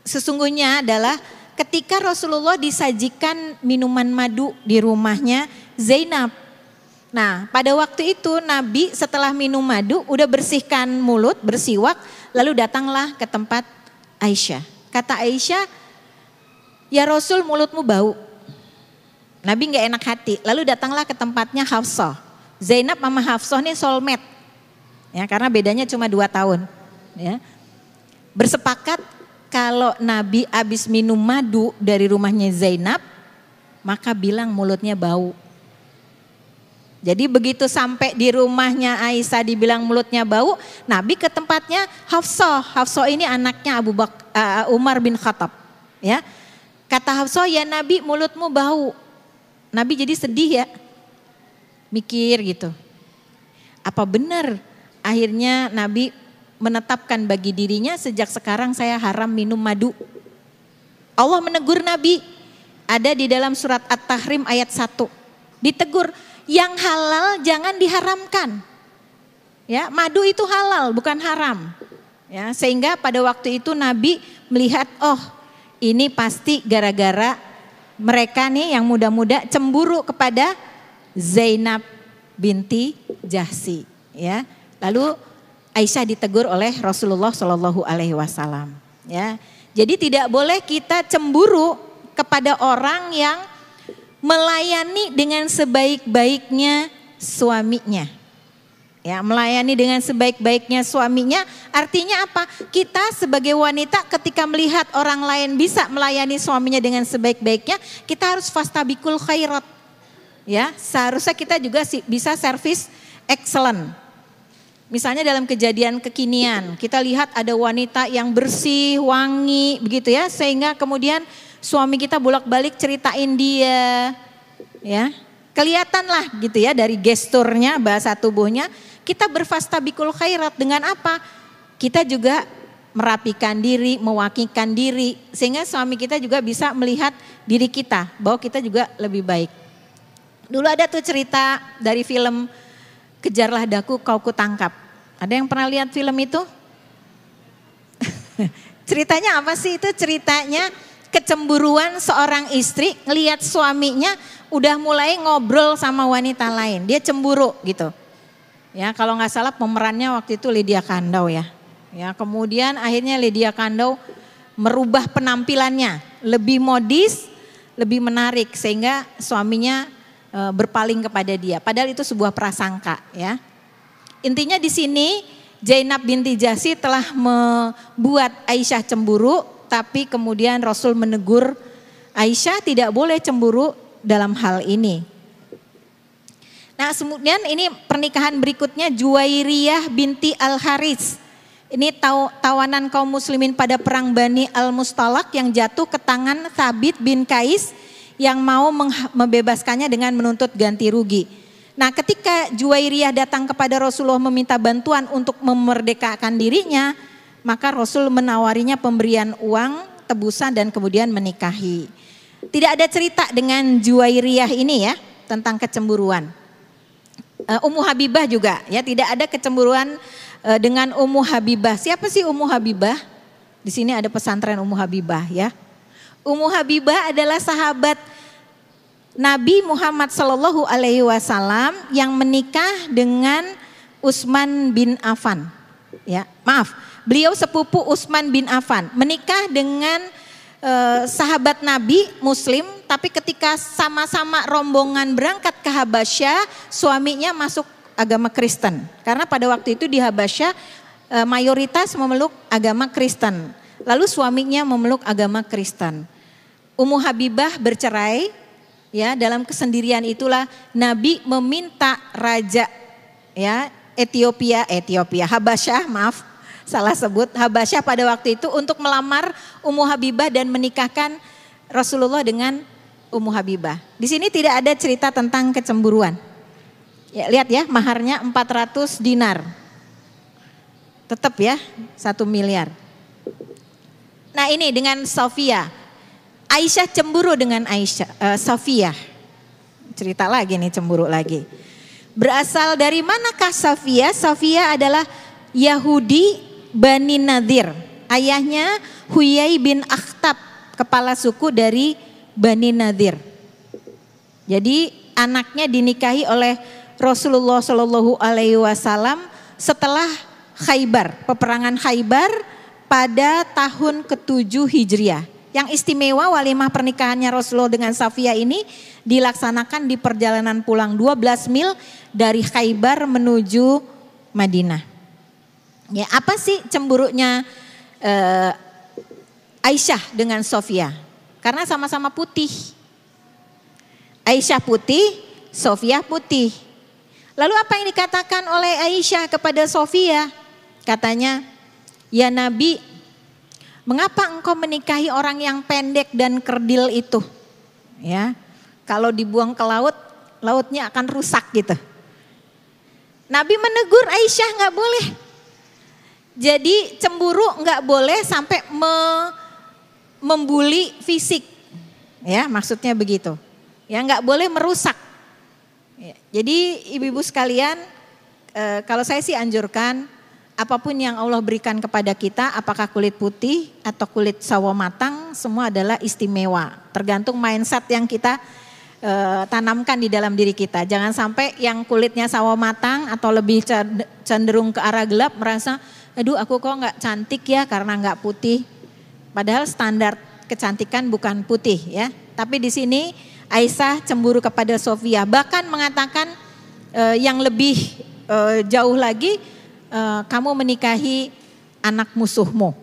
sesungguhnya adalah ketika Rasulullah disajikan minuman madu di rumahnya Zainab. Nah, pada waktu itu Nabi setelah minum madu udah bersihkan mulut, bersiwak, lalu datanglah ke tempat Aisyah. Kata Aisyah, "Ya Rasul, mulutmu bau." Nabi nggak enak hati. Lalu datanglah ke tempatnya Hafsah. Zainab sama Hafsah ini soulmate. Ya, karena bedanya cuma dua tahun. Ya. Bersepakat kalau Nabi habis minum madu dari rumahnya Zainab, maka bilang mulutnya bau. Jadi begitu sampai di rumahnya Aisyah dibilang mulutnya bau, Nabi ke tempatnya Hafsah. Hafsah ini anaknya Abu Bak uh, Umar bin Khattab. Ya, kata Hafsah ya Nabi mulutmu bau. Nabi jadi sedih ya, mikir gitu. Apa benar akhirnya Nabi menetapkan bagi dirinya sejak sekarang saya haram minum madu. Allah menegur Nabi ada di dalam surat At-Tahrim ayat 1. Ditegur, yang halal jangan diharamkan. Ya, madu itu halal bukan haram. Ya, sehingga pada waktu itu Nabi melihat, oh, ini pasti gara-gara mereka nih yang muda-muda cemburu kepada Zainab binti Jahsi, ya. Lalu Aisyah ditegur oleh Rasulullah Shallallahu alaihi wasallam, ya. Jadi tidak boleh kita cemburu kepada orang yang melayani dengan sebaik-baiknya suaminya. Ya, melayani dengan sebaik-baiknya suaminya artinya apa? Kita sebagai wanita ketika melihat orang lain bisa melayani suaminya dengan sebaik-baiknya, kita harus fastabikul khairat. Ya, seharusnya kita juga bisa servis excellent. Misalnya dalam kejadian kekinian, kita lihat ada wanita yang bersih, wangi, begitu ya, sehingga kemudian suami kita bolak-balik ceritain dia, ya kelihatan lah gitu ya dari gesturnya, bahasa tubuhnya, kita berfastabikul khairat dengan apa? Kita juga merapikan diri, mewakikan diri, sehingga suami kita juga bisa melihat diri kita bahwa kita juga lebih baik. Dulu ada tuh cerita dari film Kejarlah Daku Kau Kutangkap. Ada yang pernah lihat film itu? Ceritanya apa sih itu? Ceritanya kecemburuan seorang istri ngelihat suaminya udah mulai ngobrol sama wanita lain. Dia cemburu gitu. Ya, kalau nggak salah pemerannya waktu itu Lydia Kandau ya. Ya, kemudian akhirnya Lydia Kandau merubah penampilannya, lebih modis, lebih menarik sehingga suaminya e, berpaling kepada dia. Padahal itu sebuah prasangka ya. Intinya di sini Zainab binti Jasi telah membuat Aisyah cemburu tapi kemudian Rasul menegur Aisyah tidak boleh cemburu dalam hal ini. Nah kemudian ini pernikahan berikutnya Juwairiyah binti Al-Haris. Ini tawanan kaum muslimin pada perang Bani Al-Mustalak yang jatuh ke tangan Thabit bin Kais yang mau membebaskannya dengan menuntut ganti rugi. Nah ketika Juwairiyah datang kepada Rasulullah meminta bantuan untuk memerdekakan dirinya, maka Rasul menawarinya pemberian uang, tebusan dan kemudian menikahi. Tidak ada cerita dengan Juwairiyah ini ya tentang kecemburuan. Uh, Ummu Habibah juga ya tidak ada kecemburuan uh, dengan Ummu Habibah. Siapa sih Ummu Habibah? Di sini ada pesantren Ummu Habibah ya. Ummu Habibah adalah sahabat Nabi Muhammad Shallallahu Alaihi Wasallam yang menikah dengan Utsman bin Affan. Ya, maaf, Beliau sepupu Utsman bin Affan, menikah dengan eh, sahabat Nabi Muslim, tapi ketika sama-sama rombongan berangkat ke Habasyah, suaminya masuk agama Kristen. Karena pada waktu itu di Habasyah eh, mayoritas memeluk agama Kristen. Lalu suaminya memeluk agama Kristen. Ummu Habibah bercerai, ya dalam kesendirian itulah Nabi meminta raja ya Ethiopia, Ethiopia, Habasyah, maaf, salah sebut Habasyah pada waktu itu untuk melamar Ummu Habibah dan menikahkan Rasulullah dengan Ummu Habibah. Di sini tidak ada cerita tentang kecemburuan. Ya, lihat ya, maharnya 400 dinar. Tetap ya, satu miliar. Nah ini dengan Sofia. Aisyah cemburu dengan Aisyah, uh, Sofia. Cerita lagi nih cemburu lagi. Berasal dari manakah Sofia? Sofia adalah Yahudi Bani Nadir. Ayahnya Huyai bin Akhtab, kepala suku dari Bani Nadir. Jadi anaknya dinikahi oleh Rasulullah Shallallahu Alaihi Wasallam setelah Khaybar, peperangan Khaybar pada tahun ke-7 Hijriah. Yang istimewa walimah pernikahannya Rasulullah dengan Safia ini dilaksanakan di perjalanan pulang 12 mil dari Khaybar menuju Madinah. Ya, apa sih cemburunya uh, Aisyah dengan Sofia? Karena sama-sama putih. Aisyah putih, Sofia putih. Lalu apa yang dikatakan oleh Aisyah kepada Sofia? Katanya, "Ya Nabi, mengapa engkau menikahi orang yang pendek dan kerdil itu?" Ya. Kalau dibuang ke laut, lautnya akan rusak gitu. Nabi menegur Aisyah nggak boleh. Jadi cemburu nggak boleh sampai me, membuli fisik. Ya, maksudnya begitu. Ya, nggak boleh merusak. Ya, jadi ibu-ibu sekalian, e, kalau saya sih anjurkan apa pun yang Allah berikan kepada kita, apakah kulit putih atau kulit sawo matang, semua adalah istimewa. Tergantung mindset yang kita e, tanamkan di dalam diri kita. Jangan sampai yang kulitnya sawo matang atau lebih cenderung ke arah gelap merasa, aduh aku kok nggak cantik ya karena nggak putih. Padahal standar kecantikan bukan putih ya. Tapi di sini Aisyah cemburu kepada Sofia, bahkan mengatakan uh, yang lebih uh, jauh lagi uh, kamu menikahi anak musuhmu.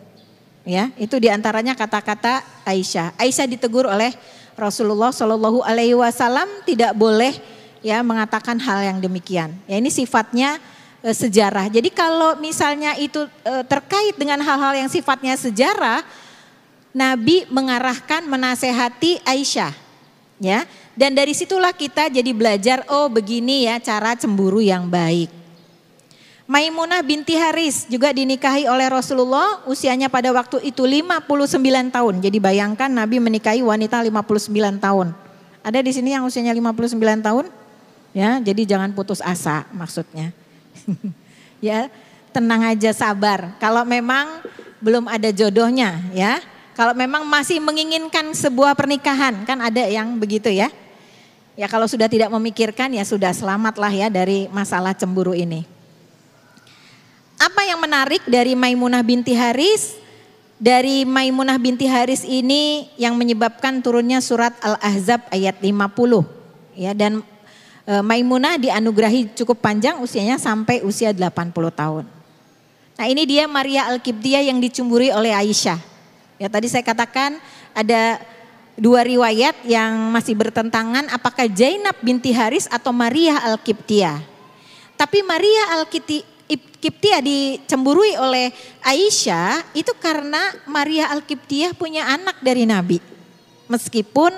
Ya, itu di antaranya kata-kata Aisyah. Aisyah ditegur oleh Rasulullah Shallallahu Alaihi Wasallam tidak boleh ya mengatakan hal yang demikian. Ya ini sifatnya e, sejarah. Jadi kalau misalnya itu e, terkait dengan hal-hal yang sifatnya sejarah, Nabi mengarahkan menasehati Aisyah ya. Dan dari situlah kita jadi belajar oh begini ya cara cemburu yang baik. Maimunah binti Haris juga dinikahi oleh Rasulullah usianya pada waktu itu 59 tahun. Jadi bayangkan Nabi menikahi wanita 59 tahun. Ada di sini yang usianya 59 tahun? Ya, jadi jangan putus asa maksudnya. ya, tenang aja sabar. Kalau memang belum ada jodohnya ya, kalau memang masih menginginkan sebuah pernikahan, kan ada yang begitu ya. Ya kalau sudah tidak memikirkan ya sudah selamatlah ya dari masalah cemburu ini. Apa yang menarik dari Maimunah binti Haris? Dari Maimunah binti Haris ini yang menyebabkan turunnya surat Al-Ahzab ayat 50. Ya dan e, Maimunah dianugerahi cukup panjang usianya sampai usia 80 tahun. Nah ini dia Maria Al-Kibdiyah yang dicemburi oleh Aisyah. Ya tadi saya katakan ada dua riwayat yang masih bertentangan apakah Zainab binti Haris atau Maria Al-Kiptia. Tapi Maria Al-Kiptia dicemburui oleh Aisyah itu karena Maria Al-Kiptia punya anak dari Nabi. Meskipun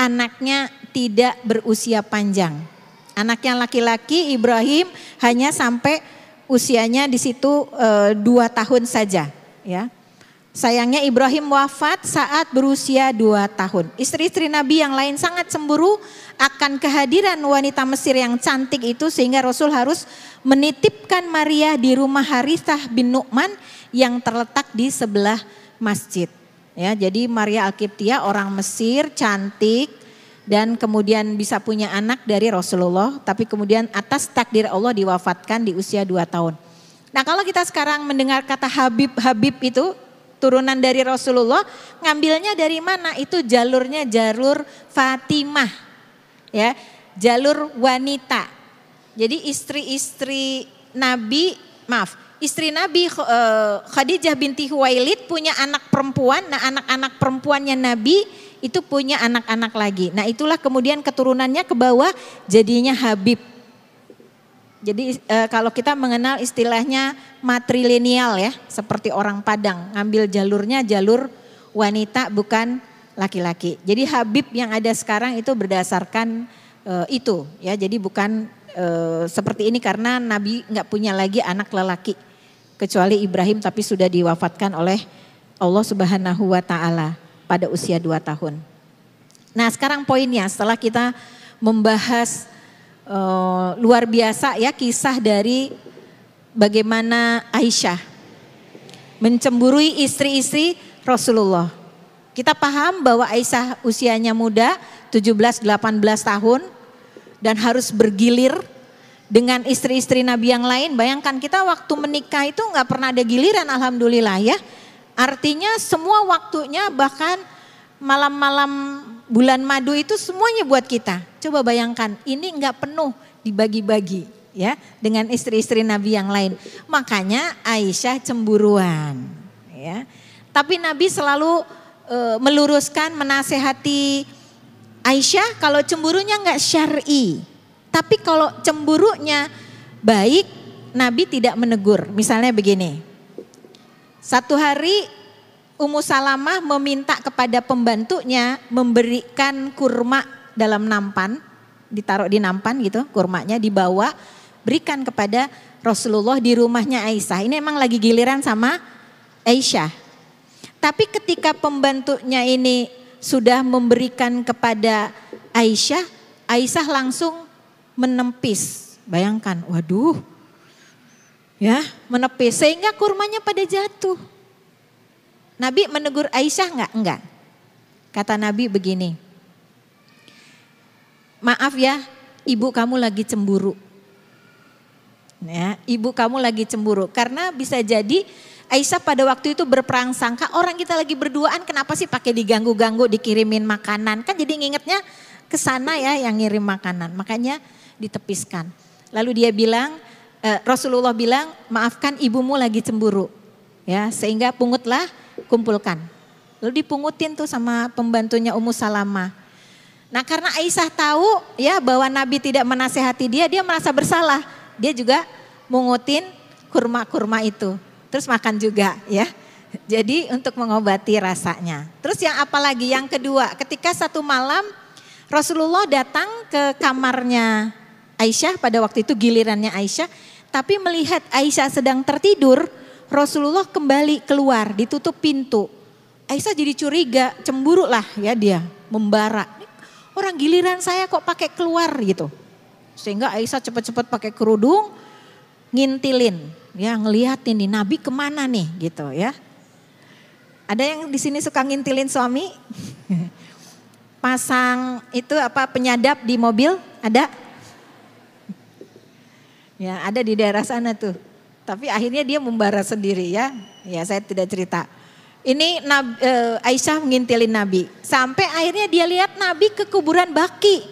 anaknya tidak berusia panjang. Anaknya laki-laki Ibrahim hanya sampai usianya di situ e, dua tahun saja. Ya, Sayangnya Ibrahim wafat saat berusia dua tahun. Istri-istri Nabi yang lain sangat cemburu akan kehadiran wanita Mesir yang cantik itu sehingga Rasul harus menitipkan Maria di rumah Harithah bin Nu'man yang terletak di sebelah masjid. Ya, jadi Maria Alkiptia orang Mesir cantik dan kemudian bisa punya anak dari Rasulullah, tapi kemudian atas takdir Allah diwafatkan di usia dua tahun. Nah kalau kita sekarang mendengar kata Habib Habib itu turunan dari Rasulullah, ngambilnya dari mana? Itu jalurnya jalur Fatimah. Ya, jalur wanita. Jadi istri-istri Nabi, maaf, istri Nabi eh, Khadijah binti Huwailid punya anak perempuan. Nah, anak-anak perempuannya Nabi itu punya anak-anak lagi. Nah, itulah kemudian keturunannya ke bawah jadinya Habib. Jadi e, kalau kita mengenal istilahnya matrilenial ya, seperti orang Padang, ngambil jalurnya jalur wanita bukan laki-laki. Jadi Habib yang ada sekarang itu berdasarkan e, itu ya, jadi bukan e, seperti ini karena Nabi nggak punya lagi anak lelaki kecuali Ibrahim tapi sudah diwafatkan oleh Allah Subhanahu wa taala pada usia dua tahun. Nah, sekarang poinnya setelah kita membahas uh, luar biasa ya kisah dari bagaimana Aisyah mencemburui istri-istri Rasulullah. Kita paham bahwa Aisyah usianya muda, 17-18 tahun dan harus bergilir dengan istri-istri Nabi yang lain. Bayangkan kita waktu menikah itu nggak pernah ada giliran, alhamdulillah ya. Artinya semua waktunya bahkan malam-malam bulan madu itu semuanya buat kita. Coba bayangkan, ini nggak penuh dibagi-bagi ya dengan istri-istri Nabi yang lain. Makanya Aisyah cemburuan ya. Tapi Nabi selalu e, meluruskan menasehati Aisyah kalau cemburunya nggak syar'i, tapi kalau cemburunya baik, Nabi tidak menegur. Misalnya begini, satu hari Ummu Salamah meminta kepada pembantunya memberikan kurma dalam nampan, ditaruh di nampan gitu, kurmanya dibawa, berikan kepada Rasulullah di rumahnya Aisyah. Ini emang lagi giliran sama Aisyah. Tapi ketika pembantunya ini sudah memberikan kepada Aisyah, Aisyah langsung menempis. Bayangkan, waduh. Ya, menepis sehingga kurmanya pada jatuh. Nabi menegur Aisyah enggak? Enggak. Kata Nabi begini. Maaf ya, ibu kamu lagi cemburu. Ya, ibu kamu lagi cemburu karena bisa jadi Aisyah pada waktu itu berperang sangka orang kita lagi berduaan kenapa sih pakai diganggu-ganggu dikirimin makanan kan jadi ngingetnya ke sana ya yang ngirim makanan makanya ditepiskan. Lalu dia bilang eh, Rasulullah bilang maafkan ibumu lagi cemburu ya sehingga pungutlah kumpulkan. Lalu dipungutin tuh sama pembantunya Ummu Salamah. Nah karena Aisyah tahu ya bahwa Nabi tidak menasehati dia, dia merasa bersalah. Dia juga mungutin kurma-kurma itu terus makan juga ya. Jadi untuk mengobati rasanya. Terus yang apalagi yang kedua, ketika satu malam Rasulullah datang ke kamarnya Aisyah pada waktu itu gilirannya Aisyah, tapi melihat Aisyah sedang tertidur, Rasulullah kembali keluar, ditutup pintu. Aisyah jadi curiga, cemburu lah ya dia, membara. Orang giliran saya kok pakai keluar gitu. Sehingga Aisyah cepat-cepat pakai kerudung, ngintilin ya ngeliatin nih Nabi ke mana nih gitu ya. Ada yang di sini suka ngintilin suami? Pasang itu apa penyadap di mobil? Ada? Ya ada di daerah sana tuh. Tapi akhirnya dia membara sendiri ya. Ya saya tidak cerita. Ini Nabi, e, Aisyah mengintilin Nabi. Sampai akhirnya dia lihat Nabi ke kuburan Baki.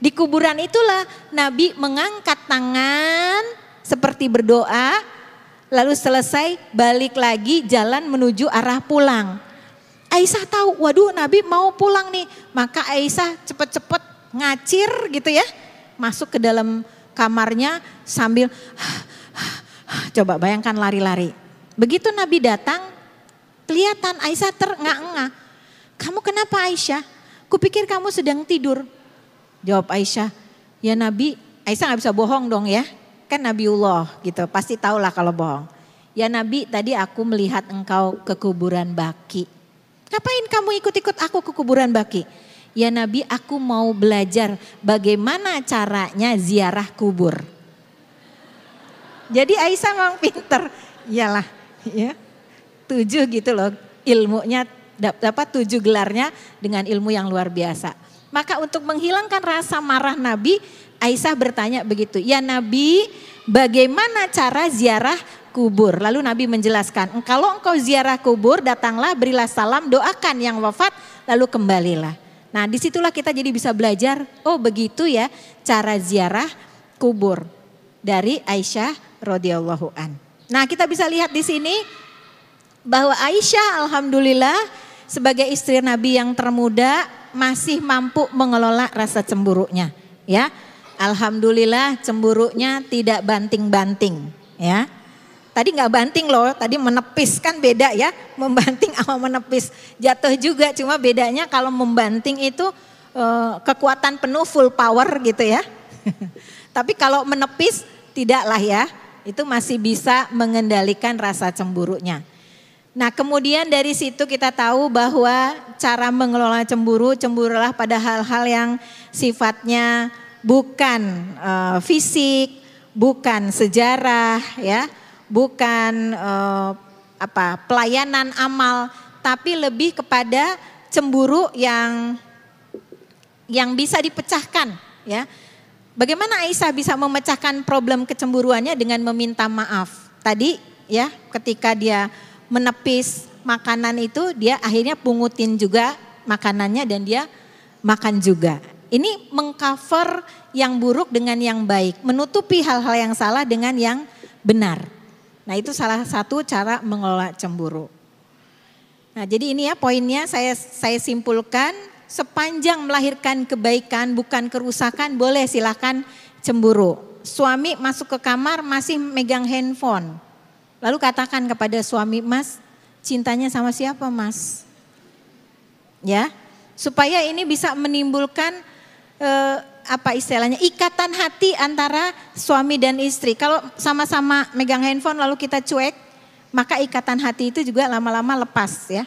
Di kuburan itulah Nabi mengangkat tangan seperti berdoa, lalu selesai balik lagi jalan menuju arah pulang. Aisyah tahu, waduh Nabi mau pulang nih. Maka Aisyah cepet-cepet ngacir gitu ya. Masuk ke dalam kamarnya sambil coba bayangkan lari-lari. Begitu Nabi datang, kelihatan Aisyah terengah-engah. Kamu kenapa Aisyah? Kupikir kamu sedang tidur. Jawab Aisyah, ya Nabi, Aisyah gak bisa bohong dong ya kan Nabiullah gitu, pasti tahulah kalau bohong. Ya Nabi tadi aku melihat engkau ke kuburan Baki. Ngapain kamu ikut-ikut aku ke kuburan Baki? Ya Nabi aku mau belajar bagaimana caranya ziarah kubur. Jadi Aisyah memang pinter, iyalah ya. Tujuh gitu loh ilmunya dapat tujuh gelarnya dengan ilmu yang luar biasa. Maka untuk menghilangkan rasa marah Nabi, Aisyah bertanya begitu, ya Nabi bagaimana cara ziarah kubur? Lalu Nabi menjelaskan, kalau engkau ziarah kubur datanglah berilah salam doakan yang wafat lalu kembalilah. Nah di situlah kita jadi bisa belajar, oh begitu ya cara ziarah kubur dari Aisyah radhiyallahu an. Nah kita bisa lihat di sini bahwa Aisyah alhamdulillah sebagai istri Nabi yang termuda masih mampu mengelola rasa cemburunya ya Alhamdulillah cemburunya tidak banting-banting ya. Tadi nggak banting loh, tadi menepis kan beda ya, membanting sama menepis. Jatuh juga, cuma bedanya kalau membanting itu uh, kekuatan penuh full power gitu ya. Tapi kalau menepis tidaklah ya, itu masih bisa mengendalikan rasa cemburunya. Nah kemudian dari situ kita tahu bahwa cara mengelola cemburu, cemburulah pada hal-hal yang sifatnya bukan uh, fisik, bukan sejarah ya, bukan uh, apa pelayanan amal, tapi lebih kepada cemburu yang yang bisa dipecahkan ya. Bagaimana Aisyah bisa memecahkan problem kecemburuannya dengan meminta maaf? Tadi ya ketika dia menepis makanan itu dia akhirnya pungutin juga makanannya dan dia makan juga. Ini mengcover yang buruk dengan yang baik, menutupi hal-hal yang salah dengan yang benar. Nah, itu salah satu cara mengelola cemburu. Nah, jadi ini ya poinnya saya saya simpulkan sepanjang melahirkan kebaikan bukan kerusakan boleh silahkan cemburu. Suami masuk ke kamar masih megang handphone. Lalu katakan kepada suami, "Mas, cintanya sama siapa, Mas?" Ya. Supaya ini bisa menimbulkan eh, apa istilahnya? ikatan hati antara suami dan istri. Kalau sama-sama megang handphone lalu kita cuek, maka ikatan hati itu juga lama-lama lepas ya.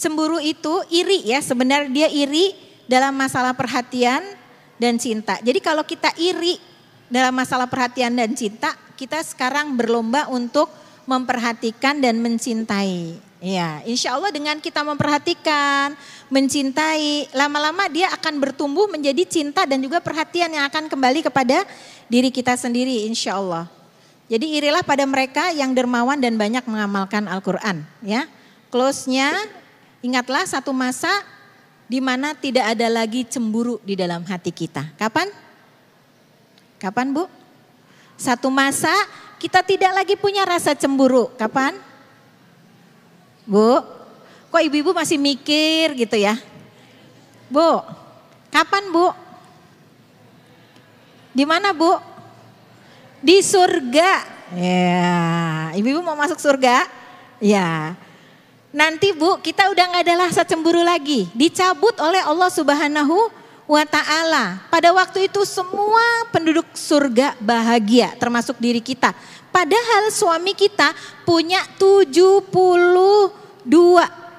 Cemburu itu iri ya, sebenarnya dia iri dalam masalah perhatian dan cinta. Jadi kalau kita iri dalam masalah perhatian dan cinta, kita sekarang berlomba untuk memperhatikan dan mencintai. Ya, insya Allah dengan kita memperhatikan, mencintai, lama-lama dia akan bertumbuh menjadi cinta dan juga perhatian yang akan kembali kepada diri kita sendiri, insya Allah. Jadi irilah pada mereka yang dermawan dan banyak mengamalkan Al-Quran. Ya, close-nya Ingatlah satu masa di mana tidak ada lagi cemburu di dalam hati kita. Kapan? Kapan Bu? Satu masa kita tidak lagi punya rasa cemburu. Kapan? Bu? Kok ibu-ibu masih mikir gitu ya? Bu, kapan Bu? Di mana Bu? Di surga. Ya, ibu-ibu mau masuk surga? Ya. Nanti Bu, kita udah nggak ada rasa cemburu lagi. Dicabut oleh Allah Subhanahu wa taala. Pada waktu itu semua penduduk surga bahagia termasuk diri kita. Padahal suami kita punya 72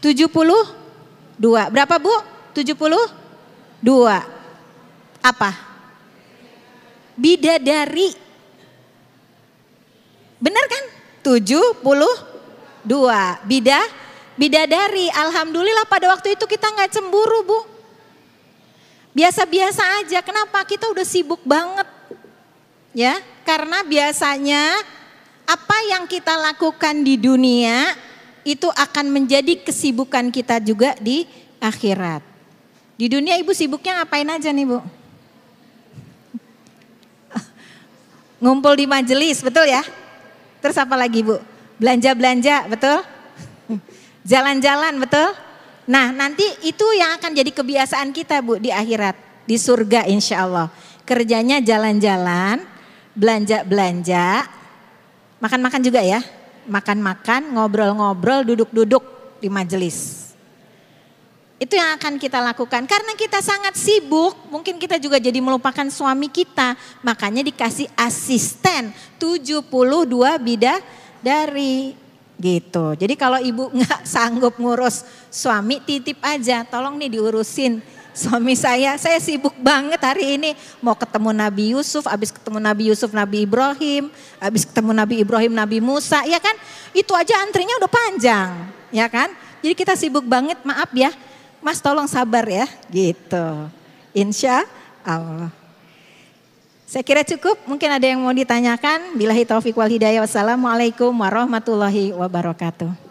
72. Berapa Bu? 72. Apa? Bidadari. Benar kan? 70 dua. Bida, bidadari. Alhamdulillah pada waktu itu kita nggak cemburu bu. Biasa-biasa aja. Kenapa? Kita udah sibuk banget. Ya, karena biasanya apa yang kita lakukan di dunia itu akan menjadi kesibukan kita juga di akhirat. Di dunia ibu sibuknya ngapain aja nih bu? Ngumpul di majelis, betul ya? Terus apa lagi bu? Belanja-belanja, betul? Jalan-jalan, betul? Nah nanti itu yang akan jadi kebiasaan kita Bu di akhirat. Di surga insya Allah. Kerjanya jalan-jalan, belanja-belanja, makan-makan juga ya. Makan-makan, ngobrol-ngobrol, duduk-duduk di majelis. Itu yang akan kita lakukan. Karena kita sangat sibuk, mungkin kita juga jadi melupakan suami kita. Makanya dikasih asisten 72 bida dari gitu. Jadi kalau ibu nggak sanggup ngurus suami, titip aja, tolong nih diurusin suami saya. Saya sibuk banget hari ini mau ketemu Nabi Yusuf, habis ketemu Nabi Yusuf, Nabi Ibrahim, habis ketemu Nabi Ibrahim, Nabi Musa, ya kan? Itu aja antrinya udah panjang, ya kan? Jadi kita sibuk banget, maaf ya. Mas tolong sabar ya, gitu. Insya Allah. Saya kira cukup, mungkin ada yang mau ditanyakan. Bilahi taufiq wal hidayah. Wassalamualaikum warahmatullahi wabarakatuh.